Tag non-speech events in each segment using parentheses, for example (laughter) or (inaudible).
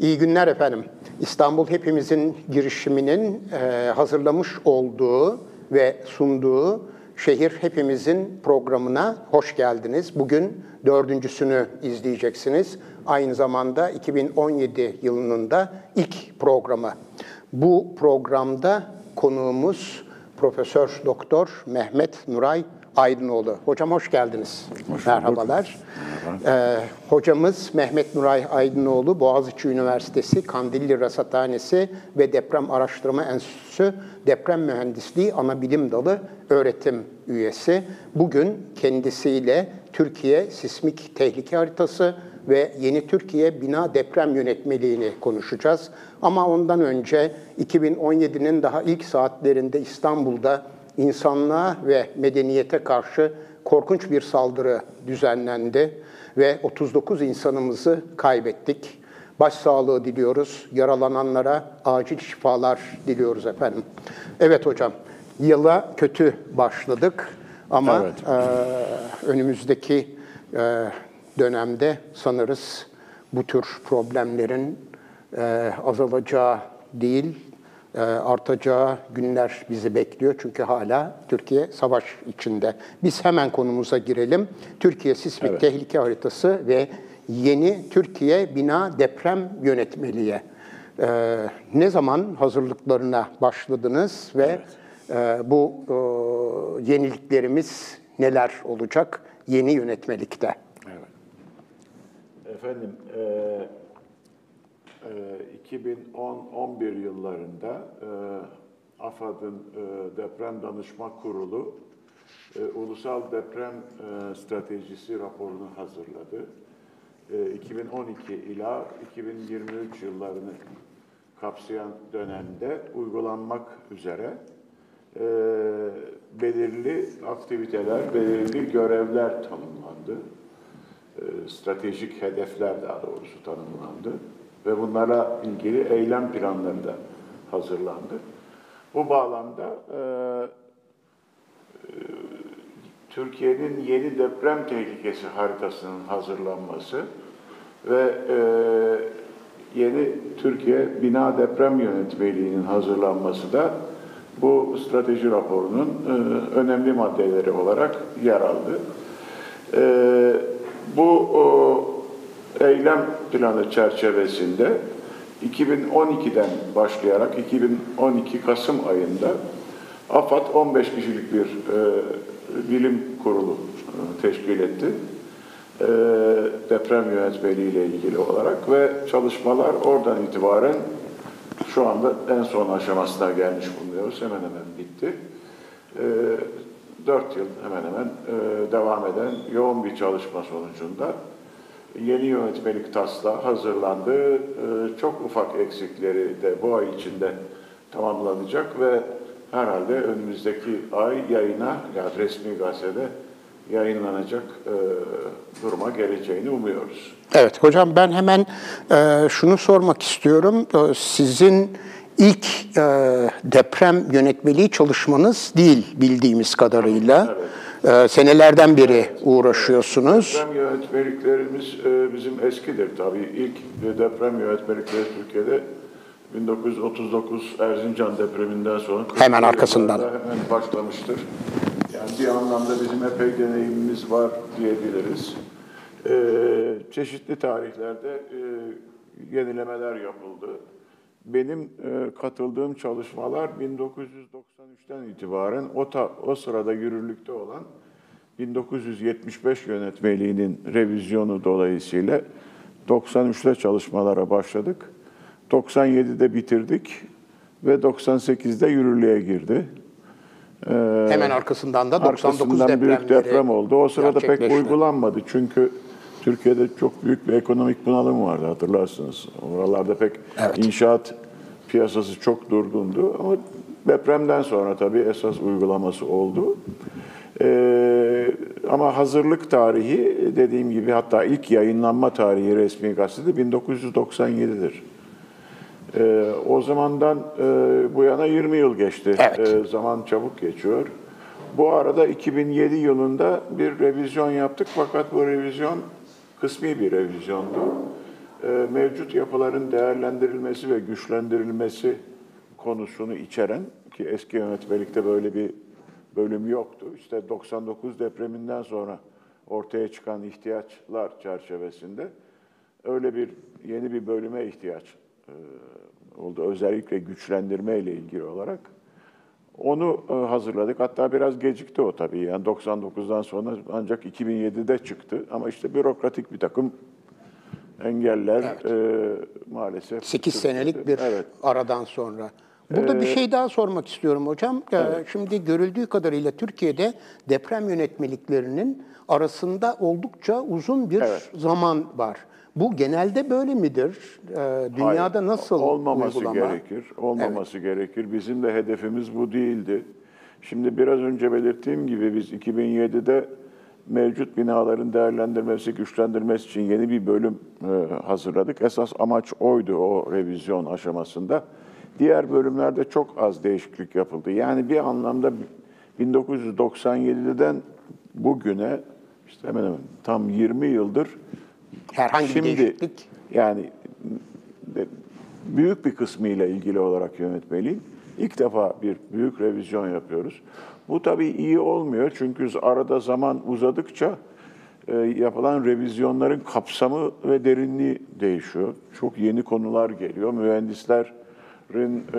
İyi günler efendim. İstanbul Hepimizin girişiminin e, hazırlamış olduğu ve sunduğu Şehir Hepimizin programına hoş geldiniz. Bugün dördüncüsünü izleyeceksiniz. Aynı zamanda 2017 yılının da ilk programı. Bu programda konuğumuz Profesör Doktor Mehmet Nuray Aydınoğlu. Hocam hoş geldiniz. Hoş Merhabalar. Ee, hocamız Mehmet Nuray Aydınoğlu, Boğaziçi Üniversitesi Kandilli Rasathanesi ve Deprem Araştırma Enstitüsü Deprem Mühendisliği Anabilim Dalı öğretim üyesi. Bugün kendisiyle Türkiye Sismik Tehlike Haritası ve Yeni Türkiye Bina Deprem Yönetmeliğini konuşacağız. Ama ondan önce 2017'nin daha ilk saatlerinde İstanbul'da insanlığa ve medeniyete karşı korkunç bir saldırı düzenlendi ve 39 insanımızı kaybettik. Başsağlığı diliyoruz. Yaralananlara acil şifalar diliyoruz efendim. Evet hocam, yıla kötü başladık ama Evet. e, önümüzdeki e, dönemde sanırız bu tür problemlerin e, azalacağı değil, artacağı günler bizi bekliyor. Çünkü hala Türkiye savaş içinde. Biz hemen konumuza girelim. Türkiye Sismik Evet. Tehlike Haritası ve yeni Türkiye Bina Deprem Yönetmeliği. E, ne zaman hazırlıklarına başladınız ve e, bu e, yeniliklerimiz neler olacak yeni yönetmelikte? Evet. Efendim, e, 2010-11 yıllarında e, AFAD'ın e, Deprem Danışma Kurulu e, Ulusal Deprem Stratejisi raporunu hazırladı. E, 2012 ila 2023 yıllarını kapsayan dönemde uygulanmak üzere belirli aktiviteler, belirli görevler tanımlandı. Stratejik hedefler daha doğrusu tanımlandı ve bunlarla ilgili eylem planları da hazırlandı. Bu bağlamda e, e, Türkiye'nin yeni deprem tehlikesi haritasının hazırlanması ve e, yeni Türkiye Bina Deprem Yönetmeliği'nin hazırlanması da bu strateji raporunun e, önemli maddeleri olarak yer aldı. E, bu o, eylem planı çerçevesinde 2012'den başlayarak 2012 Kasım ayında AFAD 15 kişilik bir e, bilim kurulu e, teşkil etti. E, deprem yönetmeliği ile ilgili olarak ve çalışmalar oradan itibaren şu anda en son aşamasına gelmiş bulunuyoruz. Hemen hemen bitti. E, 4 yıl hemen hemen e, devam eden yoğun bir çalışma sonucunda yeni yönetmelik taslağı hazırlandı. E, çok ufak eksikleri de bu ay içinde tamamlanacak ve herhalde önümüzdeki ay yayına, yani resmi gazetede yayınlanacak e, duruma geleceğini umuyoruz. Evet hocam ben hemen e, şunu sormak istiyorum. E, sizin ilk e, deprem yönetmeliği çalışmanız değil bildiğimiz kadarıyla. E, senelerden beri uğraşıyorsunuz. Deprem yönetmeliklerimiz e, bizim eskidir tabii. İlk deprem yönetmelikleri Türkiye'de 1939 Erzincan depreminden sonra Hemen 40'lı arkasından. Hemen başlamıştır. Yani bir anlamda bizim epey deneyimimiz var diyebiliriz. E, çeşitli tarihlerde e, yenilemeler yapıldı. Benim e, katıldığım çalışmalar 1993'ten itibaren o, ta, o sırada yürürlükte olan 1975 yönetmeliğinin revizyonu dolayısıyla 93'te çalışmalara başladık. 97'de bitirdik ve 98'de yürürlüğe girdi. Ee, Hemen arkasından da 99 arkasından depremleri büyük deprem oldu. O sırada pek uygulanmadı çünkü Türkiye'de çok büyük bir ekonomik bunalım vardı hatırlarsınız. Oralarda pek Evet. inşaat piyasası çok durgundu ama depremden sonra tabii esas uygulaması oldu. Ee, ama hazırlık tarihi dediğim gibi hatta ilk yayınlanma tarihi resmi gazetede 1997'dir. Ee, o zamandan e, bu yana 20 yıl geçti. Evet. Ee, zaman çabuk geçiyor. Bu arada 2007 yılında bir revizyon yaptık fakat bu revizyon kısmi bir revizyondu. e, mevcut yapıların değerlendirilmesi ve güçlendirilmesi konusunu içeren ki eski yönetmelikte böyle bir bölüm yoktu. İşte 99 depreminden sonra ortaya çıkan ihtiyaçlar çerçevesinde öyle bir yeni bir bölüme ihtiyaç e, oldu. Özellikle güçlendirme ile ilgili olarak. Onu e, hazırladık. Hatta biraz gecikti o tabii. Yani 99'dan sonra ancak 2007'de çıktı. Ama işte bürokratik bir takım engeller e, maalesef. 8 senelik bir Evet. aradan sonra. Burada bir şey daha sormak istiyorum hocam. Ee, Şimdi görüldüğü kadarıyla Türkiye'de deprem yönetmeliklerinin arasında oldukça uzun bir Evet. zaman var. Bu genelde böyle midir? Ee, Dünyada Hayır, nasıl olmaması uygulama? gerekir. Olmaması gerekir. Bizim de hedefimiz bu değildi. Şimdi biraz önce belirttiğim gibi biz 2007'de mevcut binaların değerlendirmesi, güçlendirmesi için yeni bir bölüm e, hazırladık. Esas amaç oydu o revizyon aşamasında. Diğer bölümlerde çok az değişiklik yapıldı. Yani bir anlamda 1997'den bugüne işte hemen hemen tam 20 yıldır Herhangi bir Şimdi değişiklik? yani büyük bir kısmı ile ilgili olarak yönetmeliğin ilk defa bir büyük revizyon yapıyoruz. Bu tabii iyi olmuyor çünkü arada zaman uzadıkça e, yapılan revizyonların kapsamı ve derinliği değişiyor. Çok yeni konular geliyor. Mühendislerin e,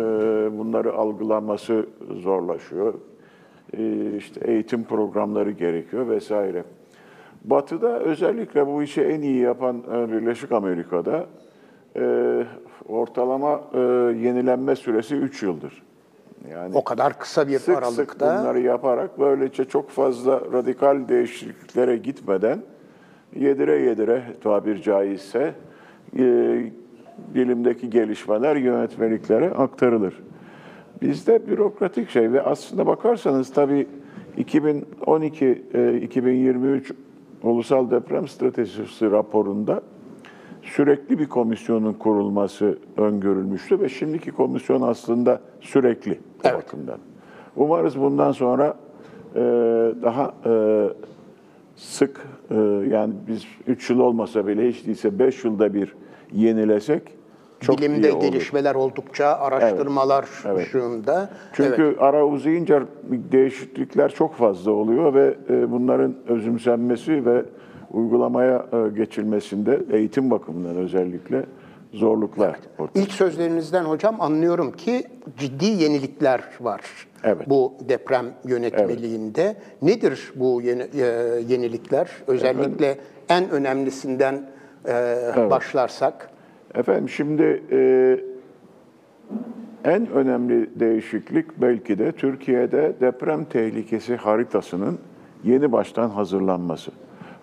bunları algılaması zorlaşıyor. E, işte eğitim programları gerekiyor vesaire. Batı'da özellikle bu işi en iyi yapan e, Birleşik Amerika'da e, ortalama e, yenilenme süresi 3 yıldır. Yani O kadar kısa bir sık sık aralıkta bunları yaparak böylece çok fazla radikal değişikliklere gitmeden yedire yedire tabir caizse e, bilimdeki gelişmeler yönetmeliklere aktarılır. Bizde bürokratik şey ve aslında bakarsanız tabii 2012-2023 Ulusal Deprem Stratejisi raporunda sürekli bir komisyonun kurulması öngörülmüştü ve şimdiki komisyon aslında sürekli bu Evet. bakımdan. Umarız bundan sonra e, daha e, sık e, yani biz 3 yıl olmasa bile hiç değilse 5 yılda bir yenilesek çok bilimde iyi olur. gelişmeler oldukça araştırmalar ışığında. Çünkü Evet. ara uzayınca değişiklikler çok fazla oluyor ve e, bunların özümsenmesi ve uygulamaya e, geçilmesinde eğitim bakımından özellikle zorluklar ortaya İlk sözlerinizden hocam anlıyorum ki ciddi yenilikler var. Evet. Bu deprem yönetmeliğinde. Nedir bu yeni, e, yenilikler? Özellikle en önemlisinden e, başlarsak. Efendim şimdi e, en önemli değişiklik belki de Türkiye'de deprem tehlikesi haritasının yeni baştan hazırlanması.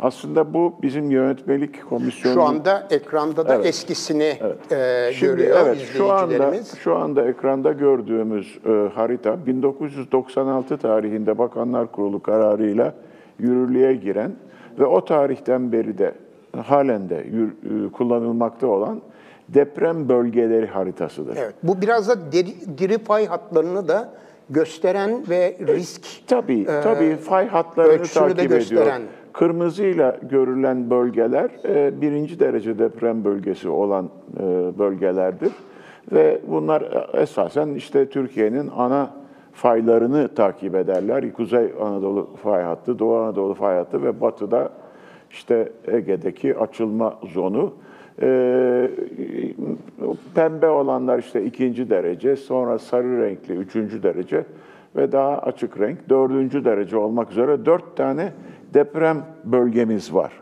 Aslında bu bizim yönetmelik komisyonu. Şu anda ekranda da Evet. eskisini e, Şimdi görüyor evet şu anda şu anda ekranda gördüğümüz e, harita 1996 tarihinde Bakanlar Kurulu kararıyla yürürlüğe giren ve o tarihten beri de halen de yür- e, kullanılmakta olan deprem bölgeleri haritasıdır. Evet, bu biraz da deri, diri fay hatlarını da gösteren ve risk Tabii, tabii fay hatlarını takip ediyor. Kırmızıyla görülen bölgeler e, birinci derece deprem bölgesi olan e, bölgelerdir. Ve bunlar e, esasen işte Türkiye'nin ana faylarını takip ederler. Kuzey Anadolu fay hattı, Doğu Anadolu fay hattı ve batıda işte Ege'deki açılma zonu. Ee, pembe olanlar işte ikinci derece, sonra sarı renkli üçüncü derece ve daha açık renk dördüncü derece olmak üzere dört tane deprem bölgemiz var.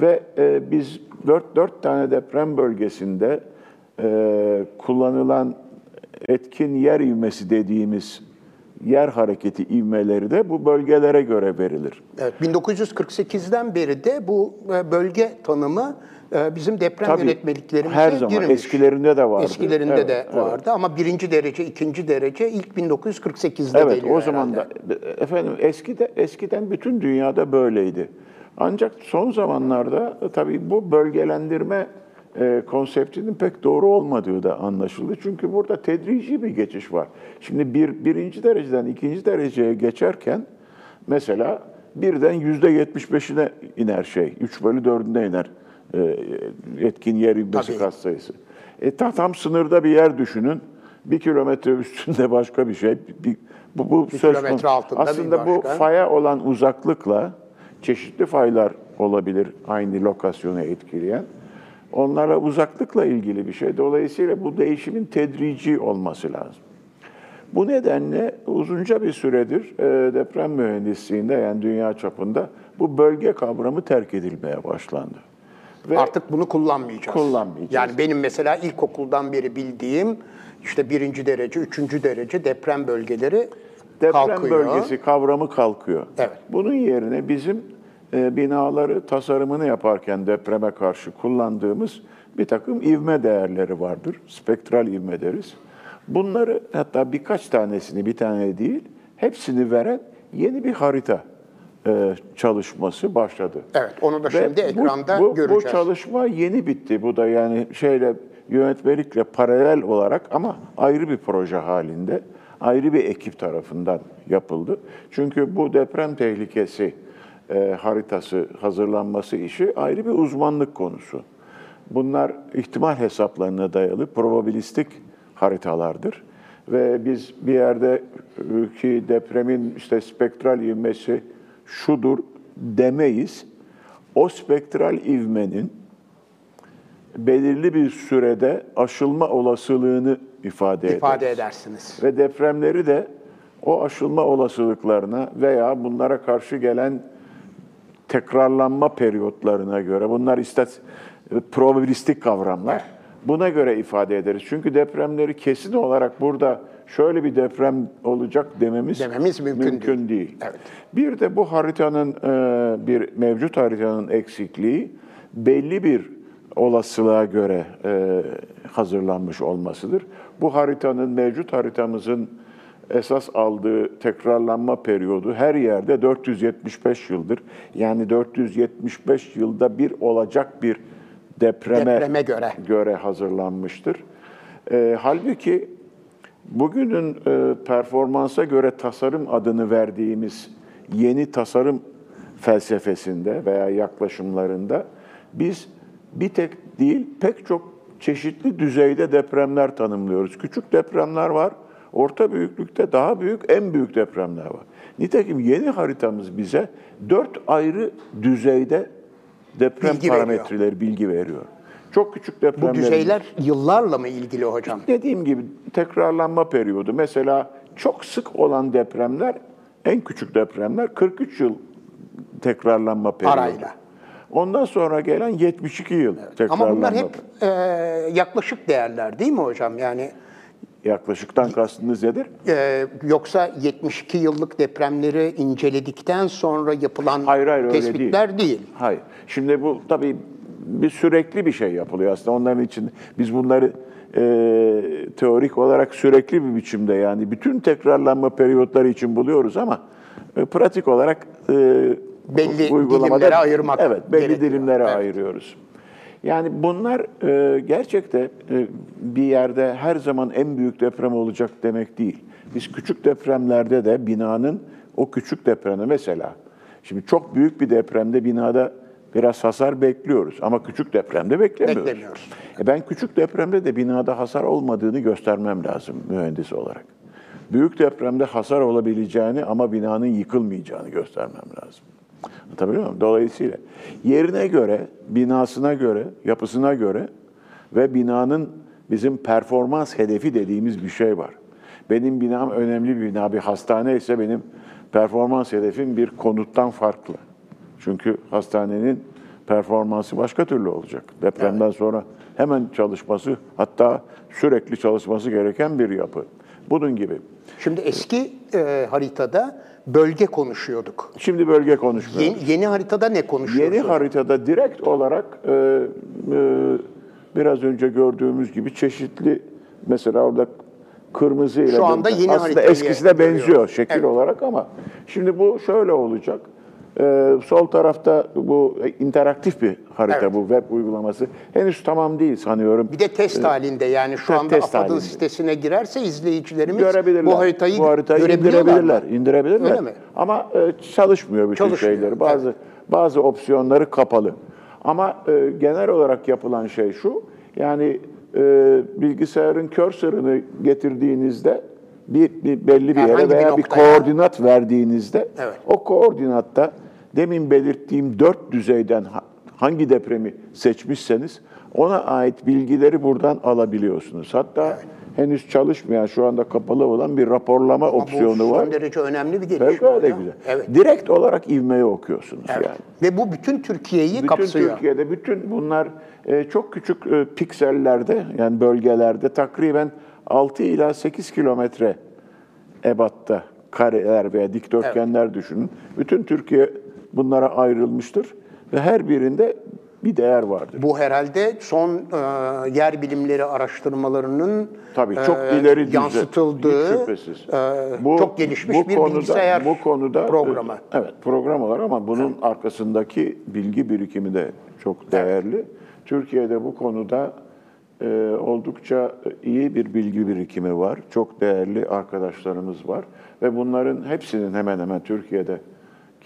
Ve e, biz dört, dört tane deprem bölgesinde e, kullanılan etkin yer ivmesi dediğimiz yer hareketi ivmeleri de bu bölgelere göre verilir. Evet, 1948'den beri de bu e, bölge tanımı e, bizim deprem Tabii, yönetmeliklerimize her zaman girmiş. eskilerinde de vardı. Eskilerinde Evet, de evet. vardı ama birinci derece, ikinci derece ilk 1948'de Evet, geliyor o zaman herhalde. da efendim eskide eskiden bütün dünyada böyleydi. Ancak son zamanlarda e, tabii bu bölgelendirme e, konseptinin pek doğru olmadığı da anlaşıldı. Çünkü burada tedrici bir geçiş var. Şimdi bir birinci dereceden ikinci dereceye geçerken mesela birden yüzde yetmiş beşine iner şey, üç bölü dördüne iner etkin yer Tabii. katsayısı. E, ta- tam sınırda bir yer düşünün. Bir kilometre üstünde başka bir şey. Bir- bu, bu söz kilometre altında bir Aslında bu faya olan uzaklıkla çeşitli faylar olabilir aynı lokasyonu etkileyen. Onlara uzaklıkla ilgili bir şey. Dolayısıyla bu değişimin tedrici olması lazım. Bu nedenle uzunca bir süredir e, deprem mühendisliğinde yani dünya çapında bu bölge kavramı terk edilmeye başlandı. Ve Artık bunu kullanmayacağız. Kullanmayacağız. Yani benim mesela ilkokuldan beri bildiğim işte birinci derece, üçüncü derece deprem bölgeleri deprem kalkıyor. bölgesi kavramı kalkıyor. Evet. Bunun yerine bizim e, binaları tasarımını yaparken depreme karşı kullandığımız bir takım ivme değerleri vardır. Spektral ivme deriz. Bunları hatta birkaç tanesini bir tane değil, hepsini veren yeni bir harita çalışması başladı. Evet, onu da Ve şimdi bu- ekranda bu, göreceğiz. Bu çalışma yeni bitti. Bu da yani şeyle yönetmelikle paralel olarak ama ayrı bir proje halinde, ayrı bir ekip tarafından yapıldı. Çünkü bu deprem tehlikesi e, haritası hazırlanması işi ayrı bir uzmanlık konusu. Bunlar ihtimal hesaplarına dayalı probabilistik haritalardır. Ve biz bir yerde e, ki depremin işte spektral ivmesi şudur demeyiz. O spektral ivmenin belirli bir sürede aşılma olasılığını ifade, ifade ederiz. edersiniz. Ve depremleri de o aşılma olasılıklarına veya bunlara karşı gelen tekrarlanma periyotlarına göre, bunlar istat probabilistik kavramlar, buna göre ifade ederiz. Çünkü depremleri kesin olarak burada şöyle bir deprem olacak dememiz, Dememiz mümkün değil. Evet. Bir de bu haritanın, e, bir mevcut haritanın eksikliği belli bir olasılığa göre e, hazırlanmış olmasıdır. Bu haritanın, mevcut haritamızın esas aldığı tekrarlanma periyodu her yerde 475 yıldır. Yani 475 yılda bir olacak bir depreme, Depreme göre. göre hazırlanmıştır. E, halbuki bugünün e, performansa göre tasarım adını verdiğimiz yeni tasarım felsefesinde veya yaklaşımlarında biz bir tek değil pek çok çeşitli düzeyde depremler tanımlıyoruz. Küçük depremler var, orta büyüklükte daha büyük, en büyük depremler var. Nitekim yeni haritamız bize dört ayrı düzeyde deprem Bilgi veriyor. parametreleri bilgi veriyor. Çok küçük Bu depremler. düzeyler yıllarla mı ilgili hocam? Dediğim gibi tekrarlanma periyodu. Mesela çok sık olan depremler, en küçük depremler 43 yıl tekrarlanma periyodu. Arayla. Ondan sonra gelen 72 yıl tekrarlanma. Ama bunlar hep e, yaklaşık değerler değil mi hocam? Yani Yaklaşıktan kastınız nedir? e, yoksa 72 yıllık depremleri inceledikten sonra yapılan Hayır, hayır, öyle tespitler değil. Hayır. Şimdi bu tabii bir sürekli bir şey yapılıyor aslında. Onların için biz bunları e, teorik olarak sürekli bir biçimde yani bütün tekrarlanma periyotları için buluyoruz ama e, pratik olarak e, Belli uygulamada- dilimlere ayırmak Evet, belli gerekiyor. dilimlere Evet. ayırıyoruz. Yani bunlar e, gerçekte e, bir yerde her zaman en büyük deprem olacak demek değil. Biz küçük depremlerde de binanın o küçük depremde mesela şimdi çok büyük bir depremde binada biraz hasar bekliyoruz ama küçük depremde beklemiyoruz. Beklemiyoruz. E ben küçük depremde de binada hasar olmadığını göstermem lazım mühendis olarak. Büyük depremde hasar olabileceğini ama binanın yıkılmayacağını göstermem lazım. Anlatabiliyor muyum? Dolayısıyla yerine göre, binasına göre, yapısına göre ve binanın bizim performans hedefi dediğimiz bir şey var. Benim binam önemli bir bina, bir hastane ise benim performans hedefim bir konuttan farklı. Çünkü hastanenin performansı başka türlü olacak. Depremden sonra hemen çalışması, hatta sürekli çalışması gereken bir yapı. Bunun gibi. Şimdi eski e, haritada bölge konuşuyorduk. Şimdi bölge konuşmuyoruz. Yeni, yeni haritada ne konuşuyoruz? Yeni haritada direkt olarak e, e, biraz önce gördüğümüz gibi çeşitli mesela orada kırmızı ile Şu anda yeni aslında eskisine benziyor görüyoruz. şekil Evet. olarak ama şimdi bu şöyle olacak. E, sol tarafta bu interaktif bir harita Evet. bu web uygulaması. Henüz tamam değil sanıyorum. Bir de test halinde yani şu te- anda test AFAD'ın halinde. sitesine girerse izleyicilerimiz görebilirler. bu haritayı, görebiliyorlar indirebilirler. mı? indirebilirler. Öyle mi? Ama e, çalışmıyor bütün Çalışmıyor, şeyleri. Bazı bazı opsiyonları kapalı. Ama e, genel olarak yapılan şey şu, yani e, bilgisayarın cursor'ını getirdiğinizde bir, bir belli bir Herhangi yere bir veya bir, noktaya. koordinat verdiğinizde Evet. o koordinatta demin belirttiğim dört düzeyden ha- hangi depremi seçmişseniz ona ait bilgileri buradan alabiliyorsunuz. Hatta henüz çalışmayan, şu anda kapalı olan bir raporlama Ama opsiyonu bu var. son derece önemli bir gelişme. Fevkalade güzel. Evet. Direkt olarak ivmeyi okuyorsunuz evet. yani. Ve bu bütün Türkiye'yi Bütün kapsıyor. Türkiye'de bütün bunlar e, çok küçük e, piksellerde yani bölgelerde takriben 6 ila 8 kilometre ebatta kareler veya dikdörtgenler düşünün. Bütün Türkiye bunlara ayrılmıştır ve her birinde bir değer vardır. Bu herhalde son e, yer bilimleri araştırmalarının Tabii e, çok ileri düzey, yansıtıldığı şüphesiz. e, çok gelişmiş bir bilgisayar bu konuda programı. e, Evet, program olarak ama bunun arkasındaki bilgi birikimi de çok değerli. Türkiye'de bu konuda e, oldukça iyi bir bilgi birikimi var. Çok değerli arkadaşlarımız var ve bunların hepsinin hemen hemen Türkiye'de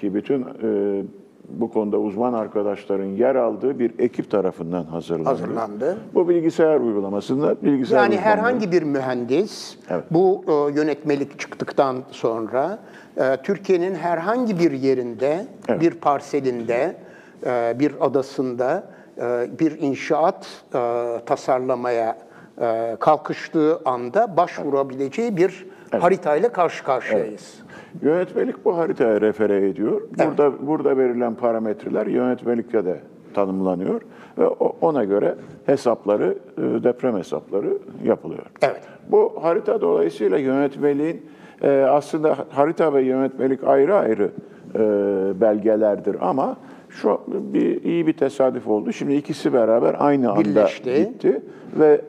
ki bütün e, bu konuda uzman arkadaşların yer aldığı bir ekip tarafından hazırlandı. Hazırlandı. Bu bilgisayar uygulamasında bilgisayar Yani uzmanları- herhangi bir mühendis Evet. bu e, yönetmelik çıktıktan sonra e, Türkiye'nin herhangi bir yerinde, Evet. bir parselinde, e, bir adasında e, bir inşaat e, tasarlamaya e, kalkıştığı anda başvurabileceği bir haritayla karşı karşıyayız. Yönetmelik bu haritaya refere ediyor. Burada burada verilen parametreler yönetmelikte de tanımlanıyor ve ona göre hesapları, e, deprem hesapları yapılıyor. Evet. Bu harita dolayısıyla yönetmeliğin e, aslında harita ve yönetmelik ayrı ayrı e, belgelerdir ama şu bir iyi bir tesadüf oldu. Şimdi ikisi beraber aynı anda Birleşti. gitti ve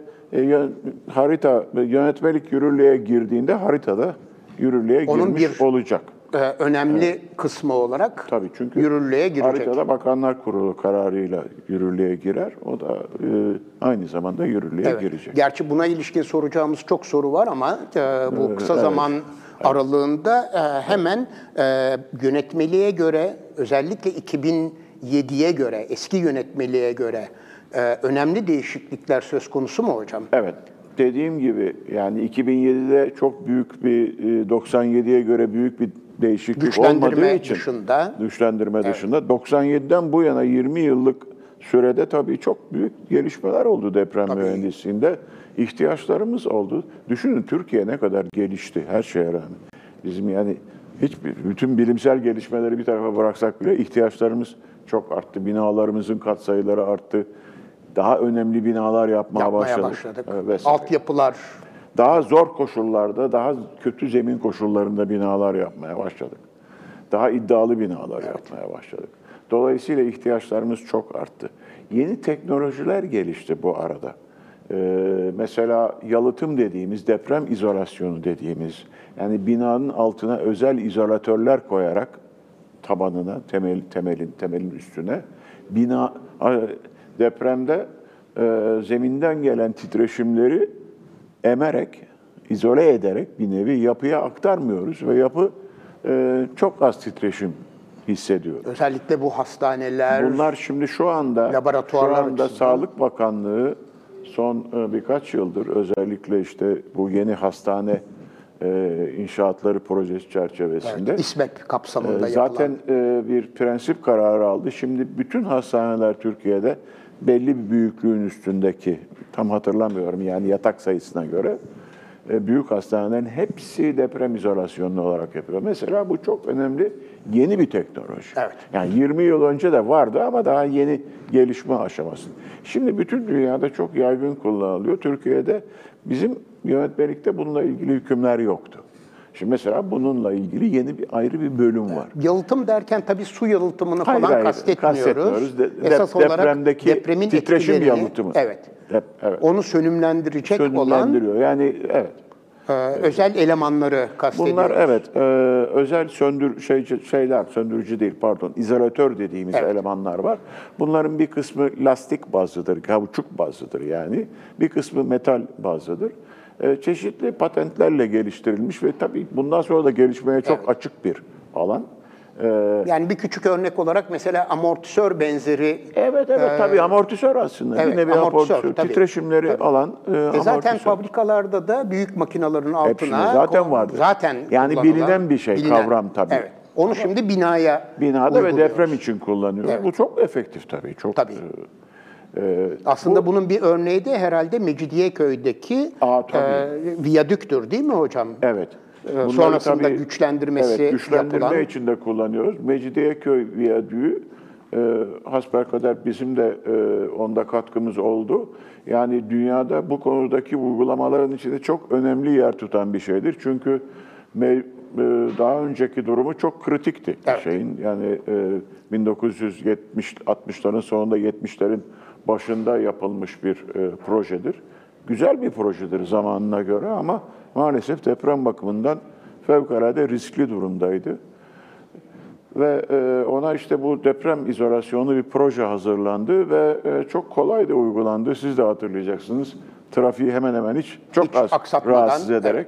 harita yönetmelik yürürlüğe girdiğinde haritada yürürlüğe Onun girmiş bir- olacak. E, önemli kısmı olarak Tabii çünkü yürürlüğe girecek. haritada Bakanlar Kurulu kararıyla yürürlüğe girer. O da e, aynı zamanda yürürlüğe Evet. girecek. Gerçi buna ilişkin soracağımız çok soru var ama e, bu kısa zaman aralığında e, hemen e, yönetmeliğe göre özellikle 2007'ye göre eski yönetmeliğe göre e, önemli değişiklikler söz konusu mu hocam? Evet. Dediğim gibi yani 2007'de çok büyük bir e, 97'ye göre büyük bir değişiklik olmadığı için dışında. güçlendirme dışında 97'den bu yana 20 yıllık sürede tabii çok büyük gelişmeler oldu deprem mühendisliğinde. İhtiyaçlarımız oldu. Düşünün Türkiye ne kadar gelişti her şeye rağmen. Bizim yani hiçbir bütün bilimsel gelişmeleri bir tarafa bıraksak bile ihtiyaçlarımız çok arttı. Binalarımızın katsayıları arttı. Daha önemli binalar yapmaya, Yapmaya başladık. başladık. Vesaire. Altyapılar Daha zor koşullarda, daha kötü zemin koşullarında binalar yapmaya başladık. Daha iddialı binalar yapmaya başladık. Dolayısıyla ihtiyaçlarımız çok arttı. Yeni teknolojiler gelişti bu arada. Ee, mesela yalıtım dediğimiz, deprem izolasyonu dediğimiz, yani binanın altına özel izolatörler koyarak tabanına, temel, temelin temelin üstüne bina depremde e, zeminden gelen titreşimleri emerek, izole ederek bir nevi yapıya aktarmıyoruz ve yapı e, çok az titreşim hissediyor. özellikle bu hastaneler Bunlar şimdi şu anda Laboratuvarlar şu anda açısından. Sağlık Bakanlığı son e, birkaç yıldır özellikle işte bu yeni hastane e, inşaatları projesi çerçevesinde İSMEP kapsamında ee, Zaten yapılan. e, bir prensip kararı aldı. Şimdi bütün hastaneler Türkiye'de belli bir büyüklüğün üstündeki, tam hatırlamıyorum yani yatak sayısına göre, e, büyük hastanelerin hepsi deprem izolasyonlu olarak yapıyor. Mesela bu çok önemli yeni bir teknoloji. Evet. Yani 20 yıl önce de vardı ama daha yeni gelişme aşaması. Şimdi bütün dünyada çok yaygın kullanılıyor. Türkiye'de bizim yönetmelikte bununla ilgili hükümler yoktu. Şimdi mesela bununla ilgili yeni bir ayrı bir bölüm var. Yalıtım derken tabii su yalıtımını Hayır, falan hayır, kastetmiyoruz. kastetmiyoruz. De- Esas dep- olarak depremdeki depremin titreşim yalıtımı. Evet. Dep- evet. Onu sönümlendirecek olan Sönümlendiriyor. Yani evet. e, özel elemanları kastediyoruz. Bunlar evet e, özel söndür şey şeyler söndürücü değil pardon izolatör dediğimiz Evet. elemanlar var. Bunların bir kısmı lastik bazlıdır, kauçuk bazlıdır yani. Bir kısmı metal bazlıdır. E, çeşitli patentlerle geliştirilmiş ve tabii bundan sonra da gelişmeye çok Evet. açık bir alan. Yani bir küçük örnek olarak mesela amortisör benzeri Evet evet tabii amortisör aslında. evet, bir nevi amortisör, amortisör. tabii. Titreşimleri Tabii. alan e, E zaten amortisör. fabrikalarda da büyük makinelerin altına Hepsinde zaten vardır. Zaten Yani bilinen bir şey, kavram tabii. Evet. Onu şimdi binaya Binada ve deprem için kullanıyoruz. Evet. Bu çok efektif tabii. Çok Tabii. e, Aslında bunun bir örneği de herhalde Mecidiyeköy'deki Aa, tabii. e, viyadüktür değil mi hocam? Evet. Ee, Bunları sonrasında güçlendirmesi evet, güçlendirme yapılan- için de kullanıyoruz. Mecidiyeköy Viyadüğü e, hasbelkader bizim de e, onda katkımız oldu. Yani dünyada bu konudaki uygulamaların içinde çok önemli yer tutan bir şeydir. Çünkü me- e, daha önceki durumu çok kritikti Evet. şeyin. Yani e, 1970 60'ların sonunda 70'lerin başında yapılmış bir e, projedir. Güzel bir projedir zamanına göre ama maalesef deprem bakımından fevkalade riskli durumdaydı. Ve e, ona işte bu deprem izolasyonu bir proje hazırlandı ve e, çok kolay da uygulandı. Siz de hatırlayacaksınız. Trafiği hemen hemen hiç çok Hiç az rahatsız ederek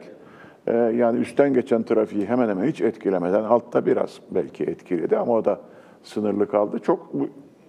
e, yani üstten geçen trafiği hemen hemen hiç etkilemeden altta biraz belki etkiledi ama o da sınırlı kaldı. Çok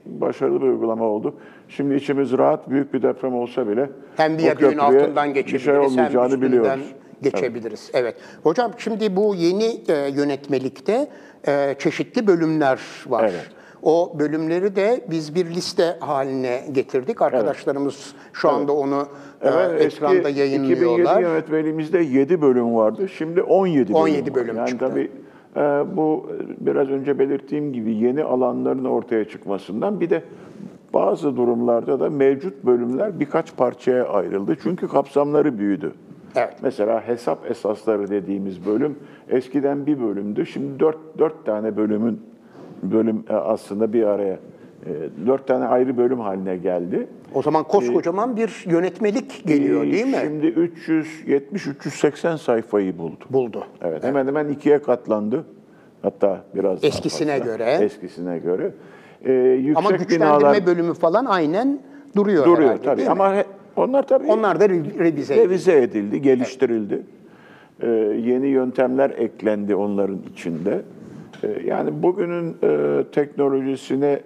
başarılı bir uygulama oldu. Şimdi içimiz rahat büyük bir deprem olsa bile Hem viyadüğün köprüye altından bir geçebiliriz şey hem olmayacağını biliyoruz. geçebiliriz. Evet. Hocam şimdi bu yeni e, yönetmelikte e, çeşitli bölümler var. Evet. O bölümleri de biz bir liste haline getirdik. Arkadaşlarımız şu anda onu e, Evet, ekranda eski yayınlıyorlar. 2007 yönetmeliğimizde 7 bölüm vardı. Şimdi 17 bölüm. 17 bölüm var. Yani çıktı. tabii e, bu e, biraz önce belirttiğim gibi yeni alanların ortaya çıkmasından bir de bazı durumlarda da mevcut bölümler birkaç parçaya ayrıldı. Çünkü kapsamları büyüdü. Evet. Mesela hesap esasları dediğimiz bölüm eskiden bir bölümdü. Şimdi dört, dört tane bölümün bölüm e, aslında bir araya e, dört tane ayrı bölüm haline geldi. O zaman koskocaman bir yönetmelik geliyor Ee, değil mi? Şimdi 370-380 sayfayı buldu. Buldu. Evet, hemen hemen ikiye katlandı. Hatta biraz daha Eskisine fazla. göre. Eskisine göre. Ee, yüksek Ama güçlendirme binalar bölümü falan aynen duruyor, duruyor herhalde, tabii. Ama he- onlar tabii Onlar da re- revize edildi. revize edildi, geliştirildi. Ee, yeni yöntemler eklendi onların içinde. Ee, yani bugünün e, teknolojisine e,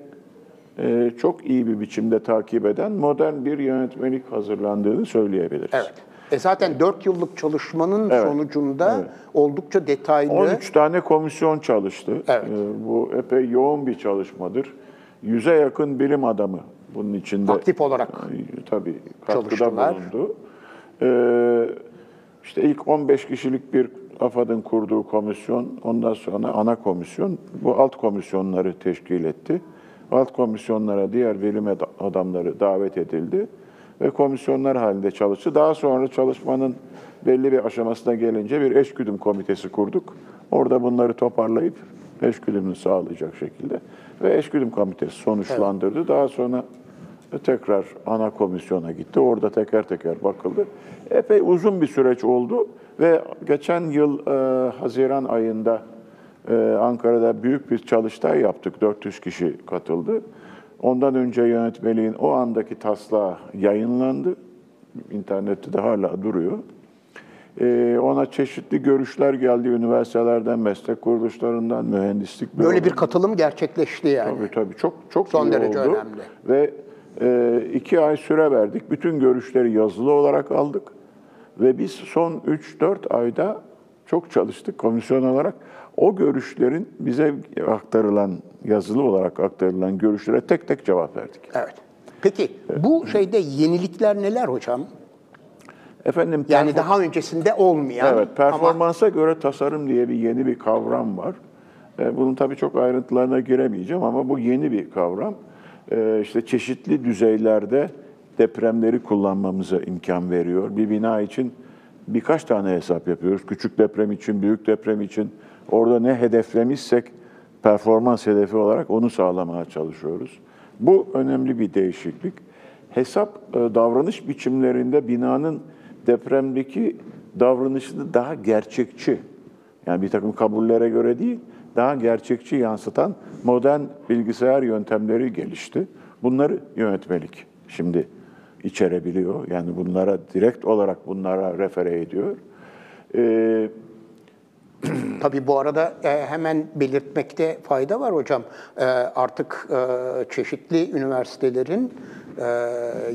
çok iyi bir biçimde takip eden modern bir yönetmelik hazırlandığını söyleyebiliriz. Evet. E zaten 4 yıllık çalışmanın Evet, sonucunda evet. oldukça detaylı 13 tane komisyon çalıştı. Evet. Ee, Bu epey yoğun bir çalışmadır. Yüze yakın bilim adamı bunun içinde. Aktif olarak Ay, Tabii katkıda çalıştılar. bulundu. İşte ilk 15 kişilik bir AFAD'ın kurduğu komisyon, ondan sonra ana komisyon bu alt komisyonları teşkil etti. Alt komisyonlara diğer bilim ad- adamları davet edildi ve komisyonlar halinde çalıştı. Daha sonra çalışmanın belli bir aşamasına gelince bir eşgüdüm komitesi kurduk. Orada bunları toparlayıp eşgüdümünü sağlayacak şekilde ve eşgüdüm komitesi sonuçlandırdı. Daha sonra tekrar ana komisyona gitti. Orada teker teker bakıldı. Epey uzun bir süreç oldu ve geçen yıl e, Haziran ayında e, Ankara'da büyük bir çalıştay yaptık. 400 kişi katıldı. Ondan önce yönetmeliğin o andaki taslağı yayınlandı. İnternette de hala duruyor. E, ona çeşitli görüşler geldi üniversitelerden, meslek kuruluşlarından, mühendislik böyle bir katılım gerçekleşti yani. Tabii tabii çok çok Son iyi derece oldu. önemli. Ve e, iki ay süre verdik. Bütün görüşleri yazılı olarak aldık. Ve biz son 3-4 ayda çok çalıştık komisyon olarak. O görüşlerin bize aktarılan, yazılı olarak aktarılan görüşlere tek tek cevap verdik. Evet. Peki bu şeyde yenilikler neler hocam? Efendim Yani daha öncesinde olmayan Evet, ama performansa göre tasarım diye bir yeni bir kavram var. E, Bunun tabii çok ayrıntılarına giremeyeceğim ama bu yeni bir kavram. E, İşte çeşitli düzeylerde depremleri kullanmamıza imkan veriyor. Bir bina için birkaç tane hesap yapıyoruz. Küçük deprem için, büyük deprem için. Orada ne hedeflemişsek performans hedefi olarak onu sağlamaya çalışıyoruz. Bu önemli bir değişiklik. Hesap e, davranış biçimlerinde binanın depremdeki davranışını daha gerçekçi, yani bir takım kabullere göre değil, daha gerçekçi yansıtan modern bilgisayar yöntemleri gelişti. Bunları yönetmelik şimdi içerebiliyor. Yani bunlara direkt olarak bunlara refere ediyor. Ee, (clears throat) Tabii bu arada e, hemen belirtmekte fayda var hocam. E, artık e, çeşitli üniversitelerin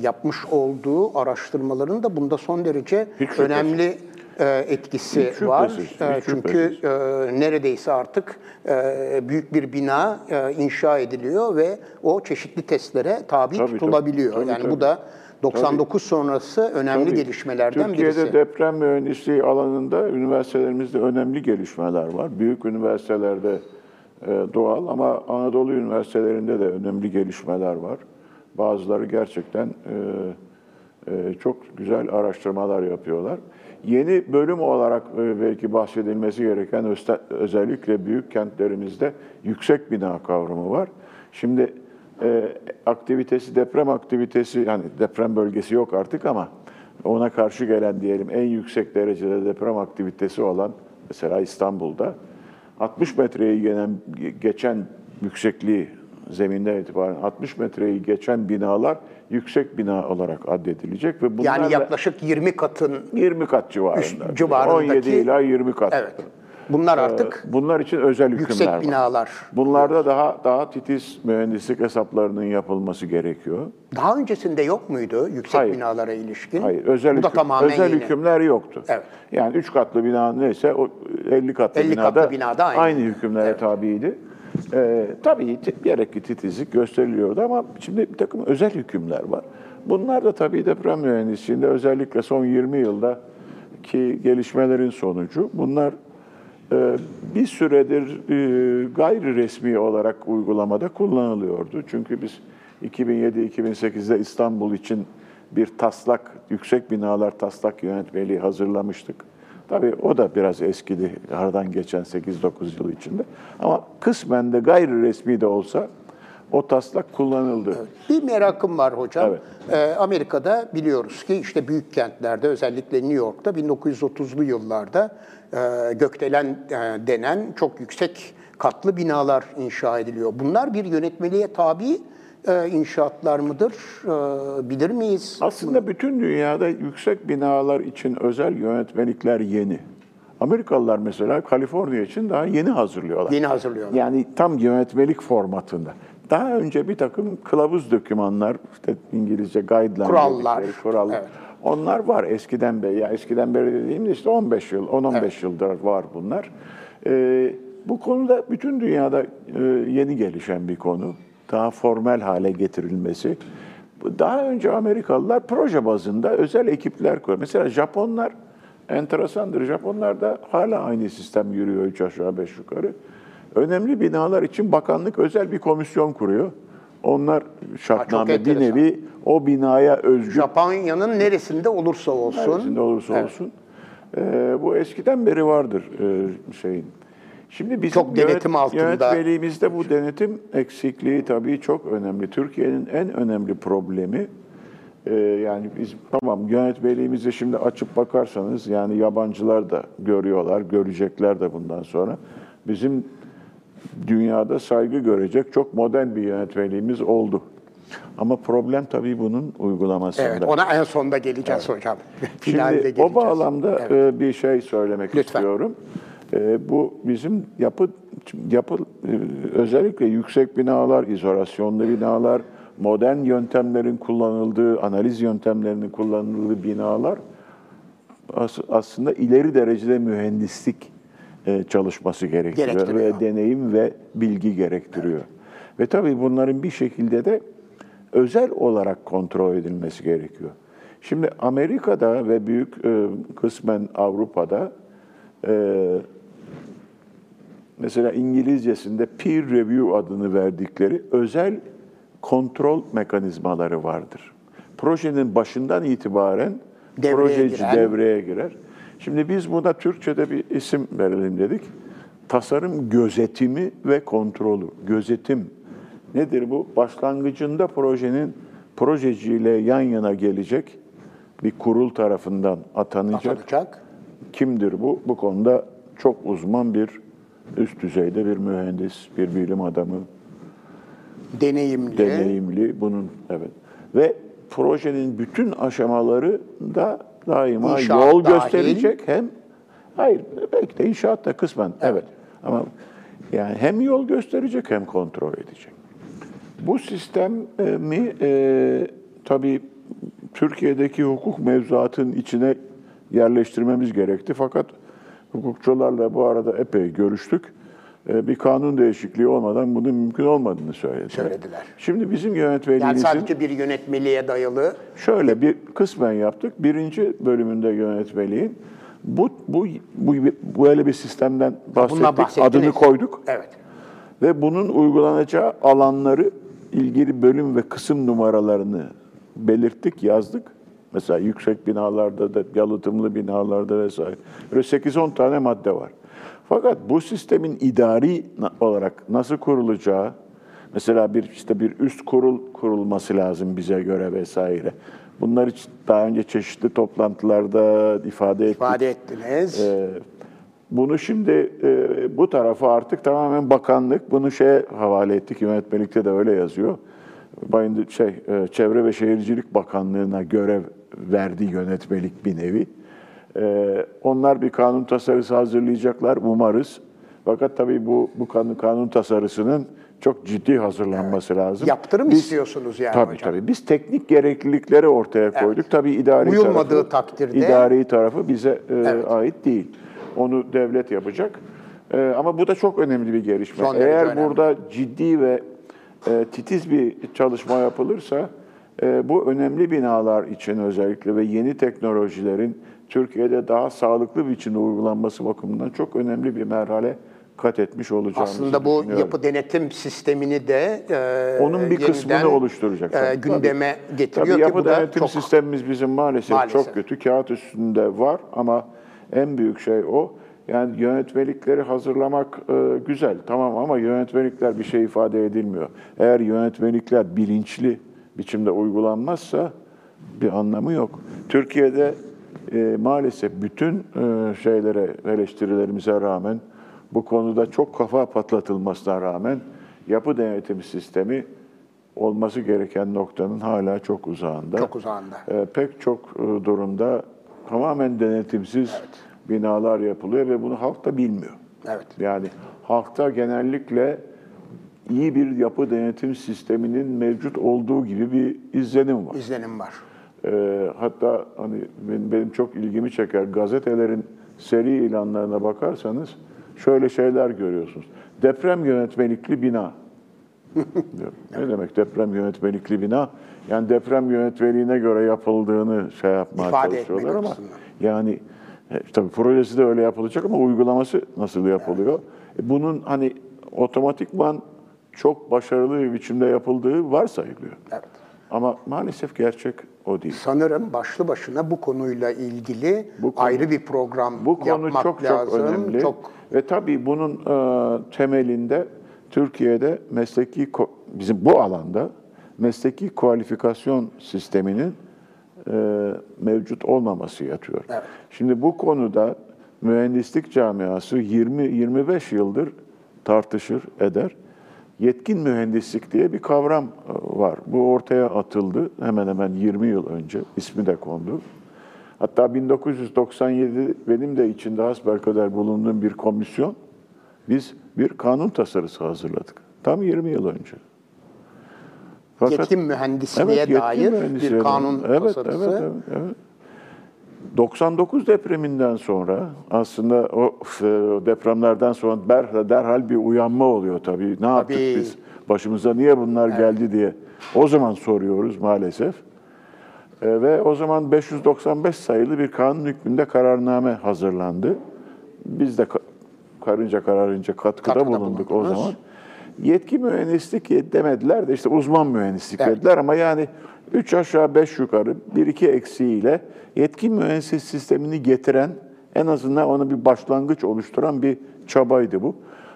yapmış olduğu araştırmaların da bunda son derece Hiç önemli etkisi Hiç var. şüphesiz, hiç çünkü neredeyse artık büyük bir bina inşa ediliyor ve o çeşitli testlere tabi Tabii, tabii. tutulabiliyor. Tabii, yani tabii. bu da 99 sonrası önemli Tabii. gelişmelerden Türkiye'de birisi. deprem mühendisliği alanında üniversitelerimizde önemli gelişmeler var. Büyük üniversitelerde e, doğal ama Anadolu üniversitelerinde de önemli gelişmeler var. Bazıları gerçekten e, e, çok güzel araştırmalar yapıyorlar. Yeni bölüm olarak belki bahsedilmesi gereken özellikle büyük kentlerimizde yüksek bina kavramı var. Şimdi e, aktivitesi, deprem aktivitesi, yani deprem bölgesi yok artık ama ona karşı gelen diyelim en yüksek derecede deprem aktivitesi olan mesela İstanbul'da 60 metreyi gelen, geçen yüksekliği zeminden itibaren 60 metreyi geçen binalar yüksek bina olarak addedilecek ve bunlarla Yani yaklaşık 20 katın 20 kat civarında. civarındaki- 17 ila 20 kat. evet. Bunlar artık Bunlar için özel hükümler yüksek var. binalar. Bunlarda daha daha titiz mühendislik hesaplarının yapılması gerekiyor. Daha öncesinde yok muydu yüksek Hayır. binalara ilişkin? Hayır, özel, hüküm- özel yeni. hükümler yoktu. Evet. Yani 3 katlı bina neyse o 50 katlı 50 binada, katlı binada aynı. hükümlere tabiydi. Ee, tabii gerekli titizlik gösteriliyordu ama şimdi bir takım özel hükümler var. Bunlar da tabii deprem mühendisliğinde özellikle son 20 yılda ki gelişmelerin sonucu bunlar bir süredir e, gayri resmi olarak uygulamada kullanılıyordu. Çünkü biz 2007-2008'de İstanbul için bir taslak, yüksek binalar taslak yönetmeliği hazırlamıştık. Tabii o da biraz eskidi, aradan geçen 8-9 yıl içinde. Ama kısmen de gayri resmi de olsa o taslak kullanıldı. Bir merakım var hocam. Evet. Ee, Amerika'da biliyoruz ki işte büyük kentlerde özellikle New York'ta 1930'lu yıllarda gökdelen e, denen çok yüksek katlı binalar inşa ediliyor. Bunlar bir yönetmeliğe tabi e, inşaatlar mıdır? E, bilir miyiz? Aslında bütün dünyada yüksek binalar için özel yönetmelikler yeni. Amerikalılar mesela Kaliforniya için daha yeni hazırlıyorlar. Yeni hazırlıyorlar. Yani tam yönetmelik formatında. Daha önce bir takım kılavuz dokümanlar, işte İngilizce guideline Kurallar. dedikleri kural. Evet. Onlar var eskiden beri. Ya eskiden beri dediğimde işte 15 yıl, 10-15 yıldır var bunlar. Ee, bu konuda bütün dünyada e, yeni gelişen bir konu. Daha formel hale getirilmesi. Daha önce Amerikalılar proje bazında özel ekipler kuruyor. Mesela Japonlar enteresandır. Japonlarda hala aynı sistem yürüyor üç aşağı beş yukarı. Önemli binalar için bakanlık özel bir komisyon kuruyor. Onlar şartname bir enteresan. nevi o binaya özgü Japonya'nın neresinde olursa olsun. neresinde olursa Evet. olsun. Ee, bu eskiden beri vardır e, şeyin. Şimdi bizim Çok denetim altında. Yönetmeliğimizde bu denetim eksikliği tabii çok önemli. Türkiye'nin en önemli problemi e, yani biz tamam yönetmeliğimizi şimdi açıp bakarsanız yani yabancılar da görüyorlar, görecekler de bundan sonra. Bizim dünyada saygı görecek çok modern bir yönetmeliğimiz oldu. Ama problem tabii bunun uygulamasında. Evet, ona en sonda geleceğiz hocam. (laughs) Finalde Şimdi geleceğiz. o bağlamda Evet. e, bir şey söylemek Lütfen. istiyorum. E, Bu bizim yapı yapı e, özellikle yüksek binalar, izolasyonlu binalar, modern yöntemlerin kullanıldığı, analiz yöntemlerinin kullanıldığı binalar as- aslında ileri derecede mühendislik çalışması gerektiriyor Gerektiriyor. ve deneyim ve bilgi gerektiriyor. Ve tabii bunların bir şekilde de özel olarak kontrol edilmesi gerekiyor. Şimdi Amerika'da ve büyük e, kısmen Avrupa'da e, mesela İngilizcesinde peer review adını verdikleri özel kontrol mekanizmaları vardır. Projenin başından itibaren Devreye projeci giren. devreye girer. Şimdi biz buna Türkçe'de bir isim verelim dedik. Tasarım gözetimi ve kontrolü. Gözetim nedir bu? Başlangıcında projenin projeciyle yan yana gelecek bir kurul tarafından atanacak. Atanacak. Kimdir bu? Bu konuda çok uzman bir üst düzeyde bir mühendis, bir bilim adamı, Deneyimli. deneyimli bunun evet. Ve projenin bütün aşamaları da daima İnşaat yol dahil. gösterecek hem Hayır, belki de inşaat da kısmen evet. Ama yani hem yol gösterecek hem kontrol edecek. Bu sistemi e, tabii Türkiye'deki hukuk mevzuatının içine yerleştirmemiz gerekti. Fakat hukukçularla bu arada epey görüştük. E, bir kanun değişikliği olmadan bunun mümkün olmadığını söylediler. Söylediler. Şimdi bizim Yani yönetmeliğimizin... sadece bir yönetmeliğe dayalı Şöyle bir kısmen yaptık. Birinci bölümünde yönetmeliğin bu bu bu böyle bir sistemden bahsettik, adını koyduk evet. ve bunun uygulanacağı alanları ilgili bölüm ve kısım numaralarını belirttik, yazdık. Mesela yüksek binalarda da, yalıtımlı binalarda vesaire. Böyle 8-10 tane madde var. Fakat bu sistemin idari olarak nasıl kurulacağı, mesela bir işte bir üst kurul kurulması lazım bize göre vesaire. Bunlar için daha önce çeşitli toplantılarda ifade ettik. ifade ettiniz. Ee, bunu şimdi e, bu tarafı artık tamamen bakanlık bunu şeye havale ettik. Yönetmelikte de öyle yazıyor. Bayındır şey e, Çevre ve Şehircilik Bakanlığı'na görev verdi yönetmelik bir nevi. Ee, onlar bir kanun tasarısı hazırlayacaklar umarız. Fakat tabii bu bu kanun, kanun tasarısının çok ciddi hazırlanması lazım. Yaptırım Biz- istiyorsunuz yani tabii, hocam. Tabii Biz teknik gereklilikleri ortaya koyduk. Tabii idari Uyulmadığı tarafı, takdirde- idari tarafı bize e, Evet. ait değil. Onu devlet yapacak. E, ama bu da çok önemli bir gelişme. Son Eğer önemli. burada ciddi ve e, titiz bir çalışma yapılırsa e, bu önemli binalar için özellikle ve yeni teknolojilerin Türkiye'de daha sağlıklı biçimde uygulanması bakımından çok önemli bir merhale kat etmiş olacağımızı Aslında bu yapı denetim sistemini de e, Onun bir kısmını yeniden, oluşturacak. e, tabii. gündeme getiriyor Tabii ki yapı bu da denetim çok sistemimiz bizim maalesef, Maalesef. çok kötü. Kağıt üstünde var ama en büyük şey o. Yani yönetmelikleri hazırlamak e, güzel tamam ama yönetmelikler bir şey ifade edilmiyor. Eğer yönetmelikler bilinçli biçimde uygulanmazsa bir anlamı yok. Türkiye'de e, maalesef bütün e, şeylere, eleştirilerimize rağmen bu konuda çok kafa patlatılmasına rağmen yapı denetim sistemi olması gereken noktanın hala çok uzağında. Çok uzağında. Ee, pek çok e, durumda tamamen denetimsiz binalar yapılıyor ve bunu halk da bilmiyor. Evet. Yani halkta genellikle iyi bir yapı denetim sisteminin mevcut olduğu gibi bir izlenim var. izlenim var. Ee, hatta hani benim, benim çok ilgimi çeker gazetelerin seri ilanlarına bakarsanız şöyle şeyler görüyorsunuz. Deprem yönetmelikli bina. (laughs) Ne demek deprem yönetmelikli bina? Yani deprem yönetmeliğine göre yapıldığını şey yapmaya İfade çalışıyorlar ama yani e, tabii projesi de öyle yapılacak ama uygulaması nasıl yapılıyor? E, bunun hani otomatikman çok başarılı bir biçimde yapıldığı varsayılıyor. Evet. Ama maalesef gerçek o değil. Sanırım başlı başına bu konuyla ilgili Bu konu- ayrı bir program Bu konu yapmak çok lazım. çok önemli. Çok Ve tabii bunun e, temelinde Türkiye'de mesleki bizim bu alanda mesleki kualifikasyon sisteminin e, mevcut olmaması yatıyor. Evet. Şimdi bu konuda mühendislik camiası 20-25 yıldır tartışır, eder. Yetkin mühendislik diye bir kavram e, var. Bu ortaya atıldı hemen hemen 20 yıl önce. ismi de kondu. Hatta 1997 benim de içinde hasbelkader bulunduğum bir komisyon, biz bir kanun tasarısı hazırladık. Tam 20 yıl önce. Fakat- yetkin mühendisliğe yetkin dair mühendisliğe bir kanun evet, tasarısı. Evet, evet, evet. 99 depreminden sonra aslında o e, depremlerden sonra ber- derhal bir uyanma oluyor tabii. Ne yaptık Tabii. biz? Başımıza niye bunlar geldi diye o zaman soruyoruz maalesef. E, ve o zaman 595 sayılı bir kanun hükmünde kararname hazırlandı. Biz de ka- karınca kararınca katkıda, Katkıda bulunduk o bulundunuz. zaman. Yetki mühendislik demediler de işte uzman mühendislik Evet. dediler ama yani üç aşağı beş yukarı bir iki eksiğiyle yetkin mühendislik sistemini getiren en azından onu bir başlangıç oluşturan bir çabaydı bu.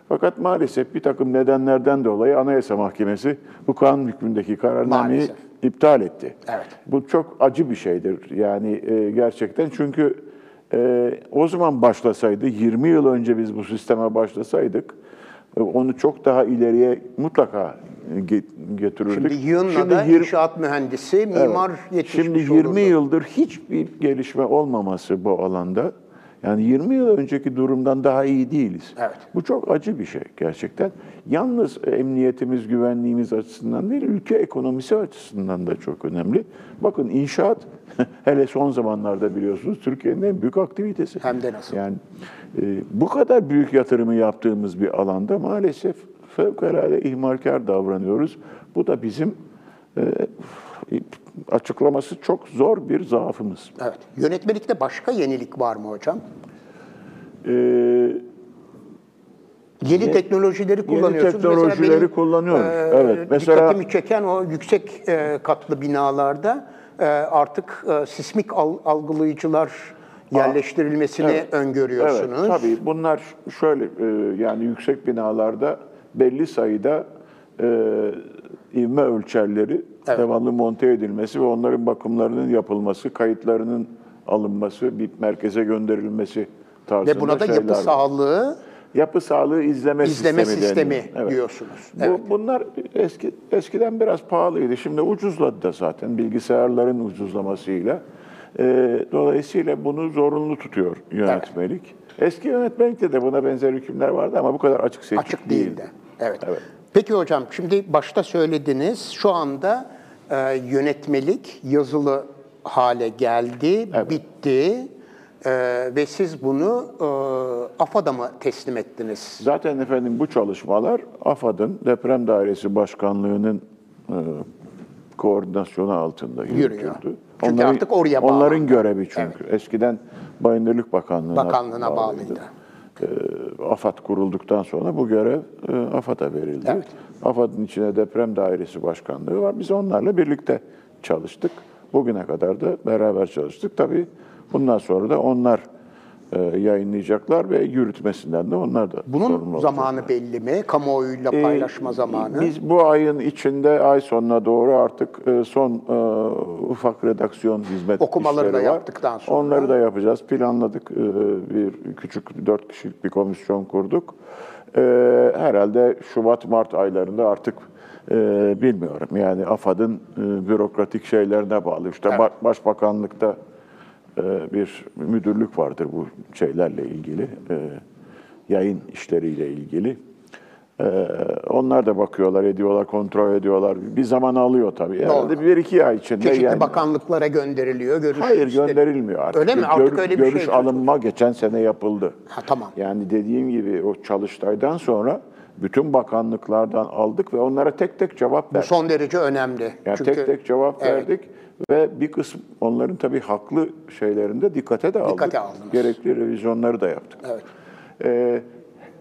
Fakat maalesef bir takım nedenlerden dolayı Anayasa Mahkemesi bu kanun hükmündeki kararnameyi Maalesef. iptal etti. Evet. Bu çok acı bir şeydir yani e, gerçekten çünkü e, o zaman başlasaydı 20 yıl önce biz bu sisteme başlasaydık onu çok daha ileriye mutlaka ge- getirirdik. Şimdi yığınla da yir- inşaat mühendisi, mimar yetişmiş Şimdi 20 olurdu. yıldır hiçbir gelişme olmaması bu alanda Yani 20 yıl önceki durumdan daha iyi değiliz. Evet. Bu çok acı bir şey gerçekten. Yalnız emniyetimiz, güvenliğimiz açısından değil, ülke ekonomisi açısından da çok önemli. Bakın inşaat, (laughs) hele son zamanlarda biliyorsunuz Türkiye'nin en büyük aktivitesi. Hem de nasıl? Yani e, bu kadar büyük yatırımı yaptığımız bir alanda maalesef fevkalade ihmalkar davranıyoruz. Bu da bizim e, açıklaması çok zor bir zaafımız. Evet. Yönetmelikte başka yenilik var mı hocam? E, Yeni teknolojileri kullanıyorsunuz. Mesela teknolojileri benim, kullanıyoruz. e, Evet, mesela- Dikkatimi çeken o yüksek e, katlı binalarda artık e, sismik al- algılayıclar yerleştirilmesini Evet. öngörüyorsunuz. Evet, tabii bunlar şöyle e, yani yüksek binalarda belli sayıda e, ivme ölçerleri Evet. devamlı monte edilmesi ve onların bakımlarının yapılması, kayıtlarının alınması, bir merkeze gönderilmesi tarzında Ve buna da şeyler yapı sağlığı Yapı sağlığı izleme, izleme sistemi, sistemi, deniyor. Evet. diyorsunuz. Bu, Evet. Bunlar eski eskiden biraz pahalıydı. Şimdi ucuzladı da zaten bilgisayarların ucuzlamasıyla. Ee, dolayısıyla bunu zorunlu tutuyor yönetmelik. Eski yönetmelikte de buna benzer hükümler vardı ama bu kadar açık seçik Açık değildi. Evet. Evet. Peki hocam şimdi başta söylediniz şu anda e, yönetmelik yazılı hale geldi, Evet. bitti e, ve siz bunu e, AFAD'a mı teslim ettiniz? Zaten efendim bu çalışmalar AFAD'ın Deprem Dairesi Başkanlığı'nın e, koordinasyonu altında Yürüyor. yürütüldü. Çünkü artık oraya bağlı. Onların görevi çünkü. Eskiden Bayındırlık Bakanlığı'na, Bakanlığına bağlıydı. E, AFAD kurulduktan sonra bu görev e, AFAD'a verildi. Evet. AFAD'ın içine Deprem Dairesi Başkanlığı var. Biz onlarla birlikte çalıştık. Bugüne kadar da beraber çalıştık. Tabii bundan sonra da onlar e, yayınlayacaklar ve yürütmesinden de onlar da sorumlu Bunun olacaklar. zamanı belli mi? Kamuoyuyla Ee, paylaşma zamanı. Biz bu ayın içinde ay sonuna doğru artık e, son e, ufak redaksiyon hizmet Okumaları da var. yaptıktan sonra. Onları da yapacağız. Planladık. E, Bir küçük dört kişilik bir komisyon kurduk. E, Herhalde Şubat-Mart aylarında artık e, bilmiyorum. Yani AFAD'ın e, bürokratik şeylerine bağlı. İşte Evet. ba- Başbakanlıkta e, bir müdürlük vardır bu şeylerle ilgili. e, Yayın işleriyle ilgili. Ee, onlar da bakıyorlar, ediyorlar, kontrol ediyorlar. Bir zaman alıyor tabii. Herhalde bir iki ay içinde Çeşitli yani. bakanlıklara gönderiliyor. Görüş Hayır işte- gönderilmiyor artık. Öyle mi? Gör- Artık öyle bir görüş şey. alınma geçen sene yapıldı. Ha, tamam. Yani dediğim gibi o çalıştaydan sonra bütün bakanlıklardan aldık ve onlara tek tek cevap Bu verdik. son derece önemli. Yani Çünkü tek tek cevap Evet. verdik ve bir kısım onların tabii haklı şeylerinde dikkate de aldık. Dikkate aldınız. Gerekli revizyonları da yaptık. Evet. Ee,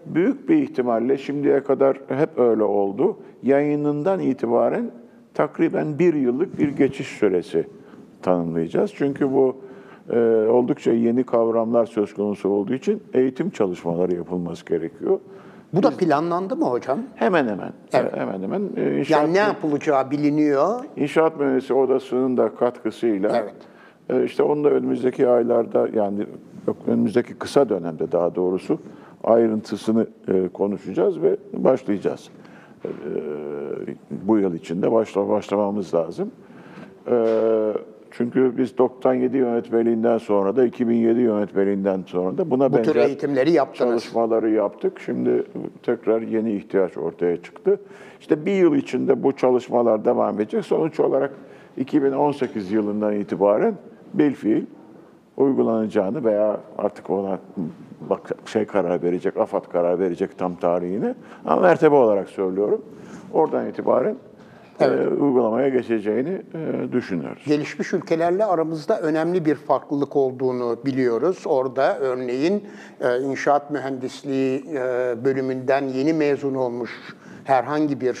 büyük bir ihtimalle şimdiye kadar hep öyle oldu. Yayınından itibaren takriben bir yıllık bir geçiş süresi tanımlayacağız. Çünkü bu e, oldukça yeni kavramlar söz konusu olduğu için eğitim çalışmaları yapılması gerekiyor. Bu da planlandı mı hocam? Hemen hemen, Evet. hemen hemen e, inşaat, Yani ne yapılacağı biliniyor. İnşaat Mühendisi Odası'nın da katkısıyla Evet. e, işte onu da önümüzdeki aylarda yani önümüzdeki kısa dönemde daha doğrusu ayrıntısını e, konuşacağız ve başlayacağız. E, bu yıl içinde başla, başlamamız lazım. Çünkü biz 97 yönetmeliğinden sonra da 2007 yönetmeliğinden sonra da buna Bu tür benzer eğitimleri yaptınız. çalışmaları yaptık. Şimdi tekrar yeni ihtiyaç ortaya çıktı. İşte bir yıl içinde bu çalışmalar devam edecek. Sonuç olarak 2018 yılından itibaren bilfiil uygulanacağını veya artık ona bak şey karar verecek, AFAD karar verecek tam tarihini. Ama mertebe olarak söylüyorum. Oradan itibaren e, uygulamaya geçeceğini e, düşünüyoruz. Gelişmiş ülkelerle aramızda önemli bir farklılık olduğunu biliyoruz. Orada örneğin e, inşaat mühendisliği e, bölümünden yeni mezun olmuş herhangi bir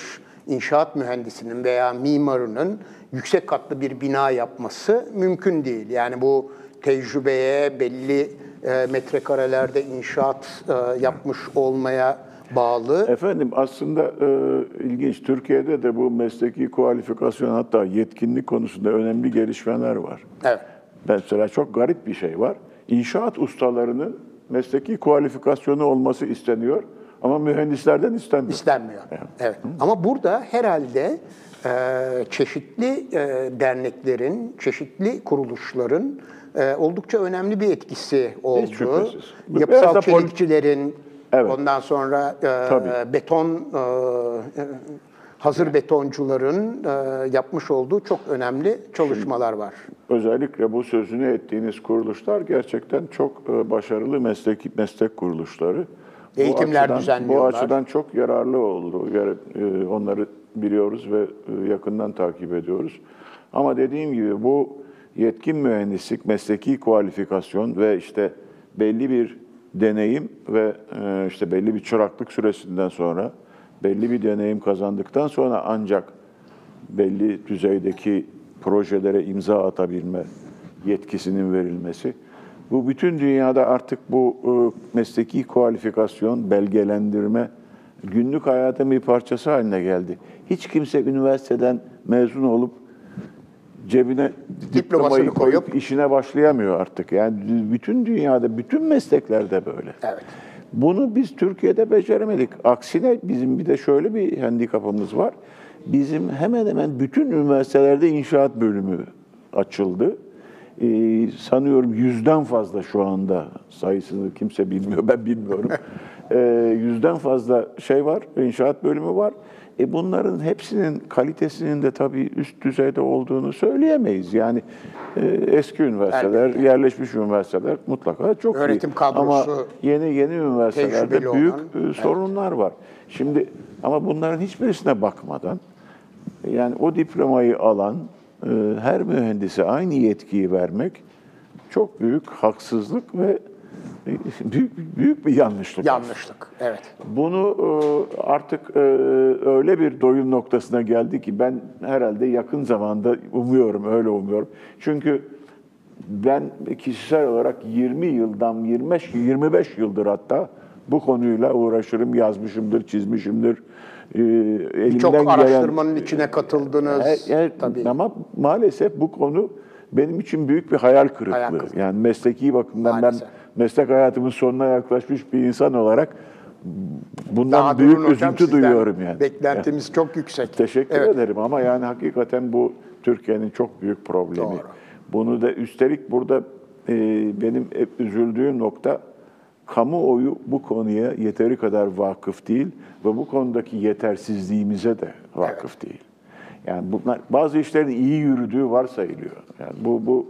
inşaat mühendisinin veya mimarının yüksek katlı bir bina yapması mümkün değil. Yani bu tecrübeye, belli e, metrekarelerde inşaat e, yapmış olmaya bağlı. Efendim aslında e, ilginç. Türkiye'de de bu mesleki kualifikasyon hatta yetkinlik konusunda önemli gelişmeler var. Evet. Mesela çok garip bir şey var. İnşaat ustalarının mesleki kualifikasyonu olması isteniyor ama mühendislerden istenmiyor. İstenmiyor. Evet. Ama burada herhalde e, çeşitli e, derneklerin, çeşitli kuruluşların e, oldukça önemli bir etkisi oldu. Yapısal çelikçilerin, Evet. ondan sonra e, Tabii. beton, e, hazır betoncuların e, yapmış olduğu çok önemli çalışmalar var. Özellikle bu sözünü ettiğiniz kuruluşlar gerçekten çok e, başarılı meslek meslek kuruluşları. Bu Eğitimler açıdan- düzenliyorlar. Bu açıdan çok yararlı oldu. Yani, e, Onları biliyoruz ve e, yakından takip ediyoruz. Ama dediğim gibi bu yetkin mühendislik, mesleki kualifikasyon ve işte belli bir deneyim ve e, işte belli bir çıraklık süresinden sonra belli bir deneyim kazandıktan sonra ancak belli düzeydeki projelere imza atabilme yetkisinin verilmesi. Bu bütün dünyada artık bu e, mesleki kualifikasyon, belgelendirme günlük hayatın bir parçası haline geldi. Hiç kimse üniversiteden mezun olup cebine Diplomasını diplomayı koyup, koyup- işine başlayamıyor artık. Yani bütün dünyada, bütün mesleklerde böyle. Evet. Bunu biz Türkiye'de beceremedik. Aksine bizim bir de şöyle bir handikapımız var. Bizim hemen hemen bütün üniversitelerde inşaat bölümü açıldı. Ee, sanıyorum yüzden fazla şu anda sayısını kimse bilmiyor, ben bilmiyorum. (laughs) Ee, yüzden fazla şey var, inşaat bölümü var. E bunların hepsinin kalitesinin de tabii üst düzeyde olduğunu söyleyemeyiz. Yani e, eski üniversiteler, Elbette. yerleşmiş üniversiteler mutlaka çok iyi. Öğretim kadrosu Ama yeni yeni üniversitelerde büyük olan, e, sorunlar var. Şimdi ama bunların hiçbirisine bakmadan yani o diplomayı alan e, her mühendise aynı yetkiyi vermek çok büyük haksızlık ve e, büyük büyük bir yanlışlık. Yanlışlık. Evet. Bunu e, artık e, öyle bir doyum noktasına geldi ki ben herhalde yakın zamanda umuyorum, öyle umuyorum. Çünkü ben kişisel olarak 20 yıldan 25 25 yıldır hatta bu konuyla uğraşırım, yazmışımdır, çizmişimdir. E, elimden Çok gelen- araştırmanın içine katıldınız. e, e, Tabii. Ama maalesef bu konu benim için büyük bir hayal kırıklığı. Hayal kırıklığı. Yani mesleki bakımdan Maalesef. ben meslek hayatımın sonuna yaklaşmış bir insan olarak bundan Daha büyük hocam, üzüntü duyuyorum yani. Beklentimiz çok yüksek. Teşekkür Evet. ederim ama yani hakikaten bu Türkiye'nin çok büyük problemi. Doğru. Bunu da üstelik burada e, benim hep üzüldüğüm nokta kamuoyu bu konuya yeteri kadar vakıf değil ve bu konudaki yetersizliğimize de vakıf değil. Yani bunlar bazı işlerin iyi yürüdüğü varsayılıyor. Yani bu bu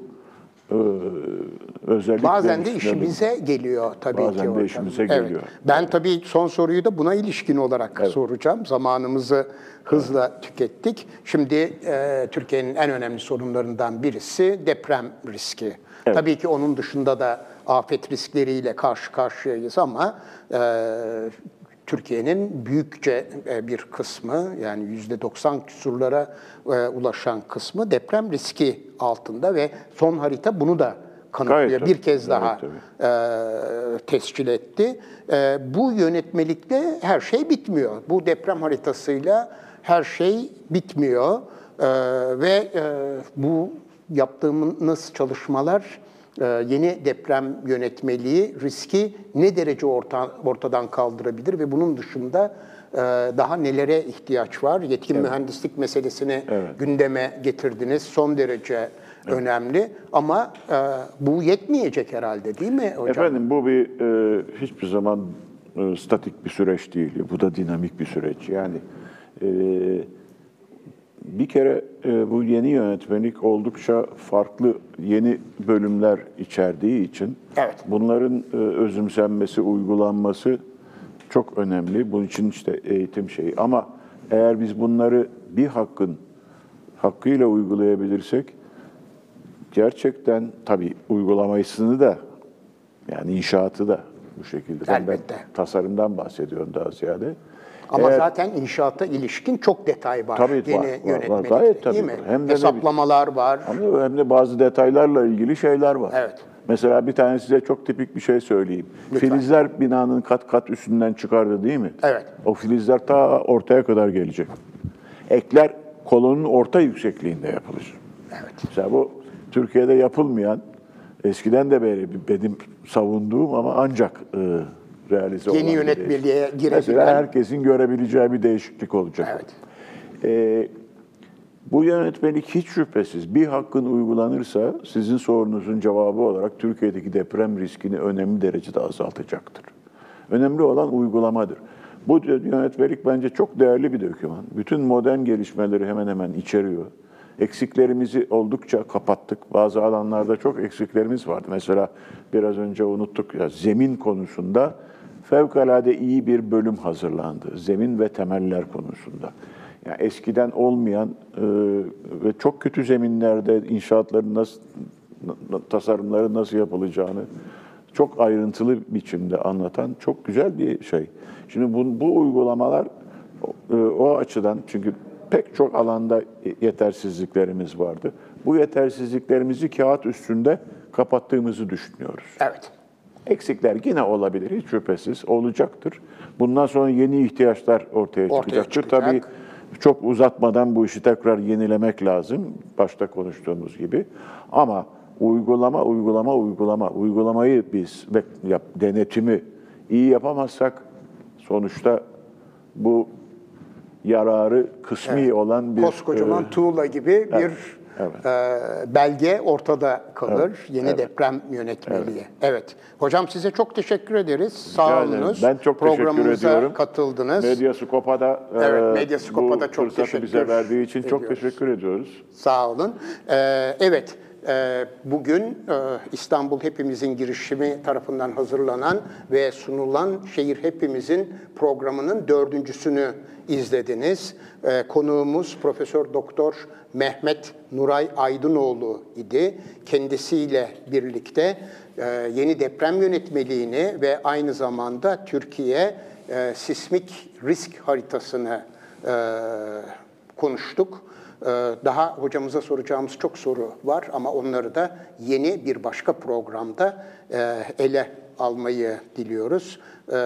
özellikle Bazen de işimize geliyor tabii Bazen ki de hocam. işimize Evet. geliyor. Ben tabii son soruyu da buna ilişkin olarak soracağım. Zamanımızı hızla tükettik. Şimdi e, Türkiye'nin en önemli sorunlarından birisi deprem riski. Tabii ki onun dışında da afet riskleriyle karşı karşıyayız ama e, Türkiye'nin büyükçe e, bir kısmı yani yüzde 90 küsurlara e, ulaşan kısmı deprem riski altında ve son harita bunu da kanıtlıyor. Gayet bir kez daha Gayet e, tescil etti. E, bu yönetmelikle her şey bitmiyor. Bu deprem haritasıyla her şey bitmiyor E, ve e, bu yaptığımız çalışmalar yeni deprem yönetmeliği riski ne derece orta, ortadan kaldırabilir ve bunun dışında e, daha nelere ihtiyaç var? Yetkin mühendislik meselesini gündeme getirdiniz. Son derece önemli ama e, bu yetmeyecek herhalde değil mi hocam? Efendim bu bir e, hiçbir zaman statik bir süreç değil. Bu da dinamik bir süreç. Yani bir kere e, bu yeni yönetmelik oldukça farklı yeni bölümler içerdiği için Evet. bunların e, özümsenmesi, uygulanması çok önemli. Bunun için işte eğitim şeyi. Ama eğer biz bunları bir hakkın hakkıyla uygulayabilirsek gerçekten tabii uygulamasını da yani inşaatı da bu şekilde. Elbette. Ben tasarımdan bahsediyorum daha ziyade. Ama Eğer- zaten inşaata ilişkin çok detay var Tabii yeni var, var. Gayet tabii değil mi? Hem de Hesaplamalar var. Ama hem de bazı detaylarla ilgili şeyler var. Evet. Mesela bir tane size çok tipik bir şey söyleyeyim. Lütfen. Filizler binanın kat kat üstünden çıkardı değil mi? Evet. O filizler ta ortaya kadar gelecek. Ekler kolonun orta yüksekliğinde yapılır. Evet. Mesela bu Türkiye'de yapılmayan, eskiden de beri benim savunduğum ama ancak e, realize Yeni olan yönetmeliğe girebilen- Mesela herkesin görebileceği bir değişiklik olacak. Evet. Ee, Bu yönetmelik hiç şüphesiz bir hakkın uygulanırsa sizin sorunuzun cevabı olarak Türkiye'deki deprem riskini önemli derecede azaltacaktır. Önemli olan uygulamadır. Bu yönetmelik bence çok değerli bir doküman. Bütün modern gelişmeleri hemen hemen içeriyor. Eksiklerimizi oldukça kapattık. Bazı alanlarda çok eksiklerimiz vardı. Mesela biraz önce unuttuk ya zemin konusunda fevkalade iyi bir bölüm hazırlandı. Zemin ve temeller konusunda. Yani eskiden olmayan e, ve çok kötü zeminlerde inşaatların nasıl tasarımları nasıl yapılacağını çok ayrıntılı biçimde anlatan çok güzel bir şey. Şimdi bu, bu uygulamalar e, o açıdan çünkü pek çok alanda yetersizliklerimiz vardı. Bu yetersizliklerimizi kağıt üstünde kapattığımızı düşünüyoruz. Evet. Eksikler yine olabilir, hiç şüphesiz olacaktır. Bundan sonra yeni ihtiyaçlar ortaya, Ortaya çıkacaktır. çıkacak. Tabii çok uzatmadan bu işi tekrar yenilemek lazım, başta konuştuğumuz gibi. Ama uygulama, uygulama, uygulama, uygulamayı biz yap, denetimi iyi yapamazsak sonuçta bu yararı kısmi olan bir... Koskocaman e, tuğla gibi bir evet. e, belge ortada kalır. Yeni deprem yönetmeliği. Evet. Hocam size çok teşekkür ederiz. Sağ olunuz. Ben çok teşekkür Programımıza ediyorum. katıldınız. Medyaskop'a Evet, e, Medyaskop'a bu çok teşekkür bize verdiği için çok ediyoruz. teşekkür ediyoruz. Sağ olun. Ee, evet, e, bugün e, İstanbul Hepimizin girişimi tarafından hazırlanan ve sunulan Şehir Hepimizin programının dördüncüsünü izlediniz. E, konuğumuz Profesör Doktor Mehmet Nuray Aydınoğlu idi. Kendisiyle birlikte e, yeni deprem yönetmeliğini ve aynı zamanda Türkiye e, sismik risk haritasını konuştuk. Ee, Daha hocamıza soracağımız çok soru var ama onları da yeni bir başka programda e, ele almayı diliyoruz. Ee,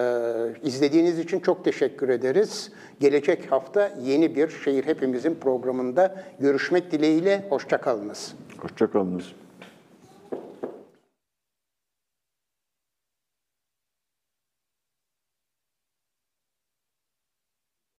İzlediğiniz için çok teşekkür ederiz. Gelecek hafta yeni bir Şehir Hepimizin programında görüşmek dileğiyle. Hoşçakalınız. Hoşçakalınız.